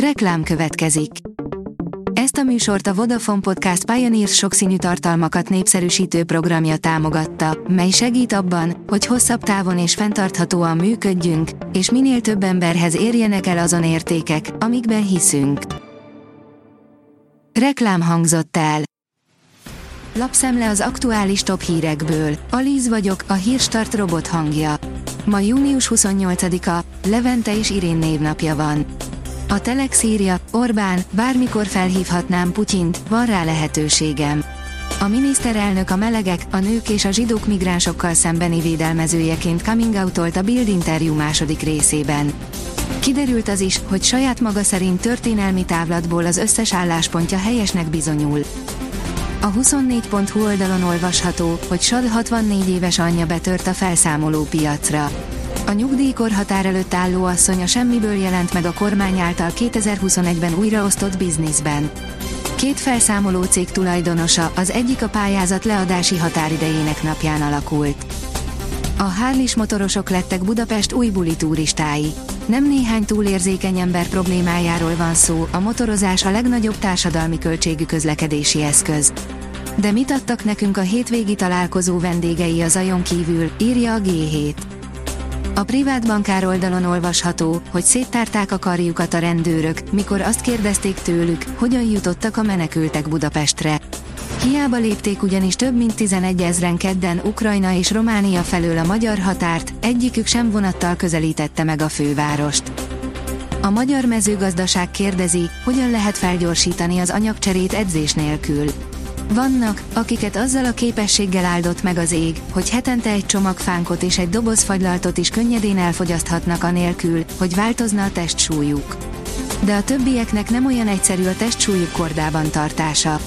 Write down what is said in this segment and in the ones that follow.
Reklám következik. Ezt a műsort a Vodafone Podcast Pioneers sokszínű tartalmakat népszerűsítő programja támogatta, mely segít abban, hogy hosszabb távon és fenntarthatóan működjünk, és minél több emberhez érjenek el azon értékek, amikben hiszünk. Reklám hangzott el. Lapszemle az aktuális top hírekből. Alíz vagyok, a hírstart robot hangja. Ma június 28-a, Levente és Irén névnapja van. A Telex írja, Orbán, bármikor felhívhatnám Putyint, van rá lehetőségem. A miniszterelnök a melegek, a nők és a zsidók migránsokkal szembeni védelmezőjeként coming out a Bild interjú második részében. Kiderült az is, hogy saját maga szerint történelmi távlatból az összes álláspontja helyesnek bizonyul. A 24.hu oldalon olvasható, hogy Sad 64 éves anyja betört a felszámoló piacra. A nyugdíjkorhatár előtt álló asszony a semmiből jelent meg a kormány által 2021-ben újraosztott bizniszben. Két felszámoló cég tulajdonosa, az egyik a pályázat leadási határidejének napján alakult. A hárlis motorosok lettek Budapest új buli turistái. Nem néhány túlérzékeny ember problémájáról van szó, a motorozás a legnagyobb társadalmi költségű közlekedési eszköz. De mit adtak nekünk a hétvégi találkozó vendégei az ajon kívül, írja a G7. A privát bankár oldalon olvasható, hogy széttárták a karjukat a rendőrök, mikor azt kérdezték tőlük, hogyan jutottak a menekültek Budapestre. Hiába lépték ugyanis több mint 11 ezren kedden Ukrajna és Románia felől a magyar határt, egyikük sem vonattal közelítette meg a fővárost. A magyar mezőgazdaság kérdezi, hogyan lehet felgyorsítani az anyagcserét edzés nélkül. Vannak, akiket azzal a képességgel áldott meg az ég, hogy hetente egy csomag fánkot és egy doboz fagylaltot is könnyedén elfogyaszthatnak anélkül, hogy változna a testsúlyuk. De a többieknek nem olyan egyszerű a testsúlyuk kordában tartása.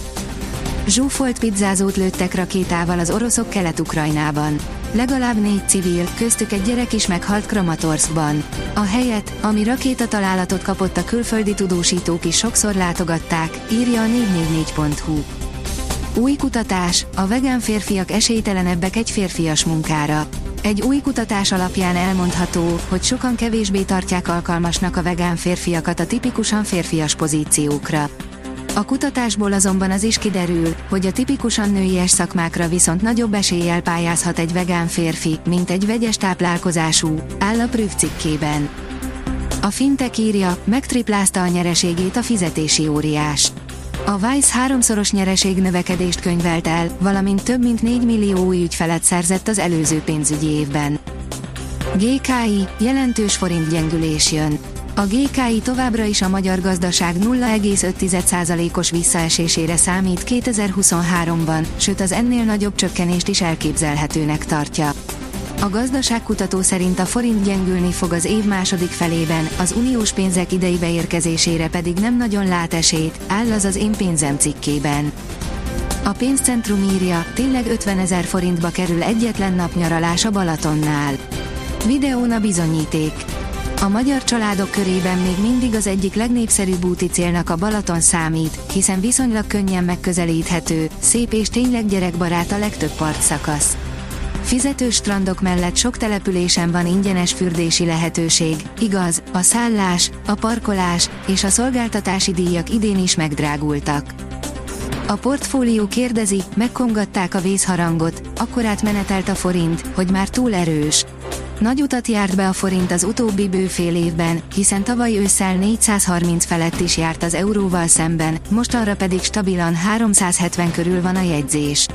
Zsúfolt pizzázót lőttek rakétával az oroszok Kelet-Ukrajnában. Legalább négy civil, köztük egy gyerek is meghalt Kramatorskban. A helyet, ami rakéta találatot kapott a külföldi tudósítók is sokszor látogatták, írja a 444.hu. Új kutatás, a vegán férfiak esélytelenebbek egy férfias munkára. Egy új kutatás alapján elmondható, hogy sokan kevésbé tartják alkalmasnak a vegán férfiakat a tipikusan férfias pozíciókra. A kutatásból azonban az is kiderül, hogy a tipikusan nőies szakmákra viszont nagyobb eséllyel pályázhat egy vegán férfi, mint egy vegyes táplálkozású, áll a Prüv cikkében. A fintek írja, megtriplázta a nyereségét a fizetési óriás. A Vice háromszoros nyereség növekedést könyvelt el, valamint több mint 4 millió új ügyfelet szerzett az előző pénzügyi évben. GKI, jelentős forint gyengülés jön. A GKI továbbra is a magyar gazdaság 0,5%-os visszaesésére számít 2023-ban, sőt az ennél nagyobb csökkenést is elképzelhetőnek tartja. A gazdaságkutató szerint a forint gyengülni fog az év második felében, az uniós pénzek idei beérkezésére pedig nem nagyon lát esélyt, áll az az én pénzem cikkében. A pénzcentrum írja, tényleg 50 ezer forintba kerül egyetlen napnyaralás a Balatonnál. Videón a bizonyíték. A magyar családok körében még mindig az egyik legnépszerűbb úti célnak a Balaton számít, hiszen viszonylag könnyen megközelíthető, szép és tényleg gyerekbarát a legtöbb partszakasz. Fizetős strandok mellett sok településen van ingyenes fürdési lehetőség, igaz, a szállás, a parkolás és a szolgáltatási díjak idén is megdrágultak. A portfólió kérdezi, megkongatták a vészharangot, akkor átmenetelt a forint, hogy már túl erős. Nagy utat járt be a forint az utóbbi bő fél évben, hiszen tavaly ősszel 430 felett is járt az euróval szemben, mostanra pedig stabilan 370 körül van a jegyzés.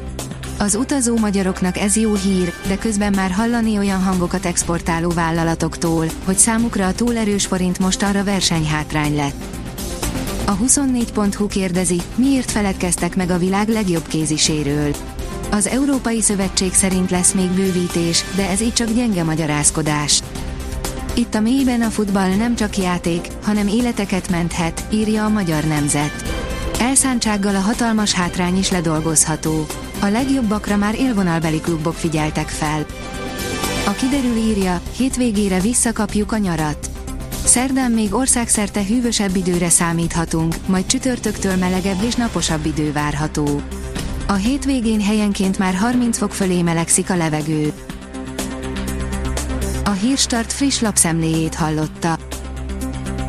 Az utazó magyaroknak ez jó hír, de közben már hallani olyan hangokat exportáló vállalatoktól, hogy számukra a túlerős forint mostanra versenyhátrány lett. A 24.hu kérdezi, miért feledkeztek meg a világ legjobb kéziséről. Az Európai Szövetség szerint lesz még bővítés, de ez így csak gyenge magyarázkodás. Itt a mélyben a futball nem csak játék, hanem életeket menthet, írja a magyar nemzet. Elszántsággal a hatalmas hátrány is ledolgozható. A legjobbakra már élvonalbeli klubok figyeltek fel. A kiderül írja, hétvégére visszakapjuk a nyarat. Szerdán még országszerte hűvösebb időre számíthatunk, majd csütörtöktől melegebb és naposabb idő várható. A hétvégén helyenként már 30 fok fölé melegszik a levegő. A Hírstart friss lapszemléjét hallotta.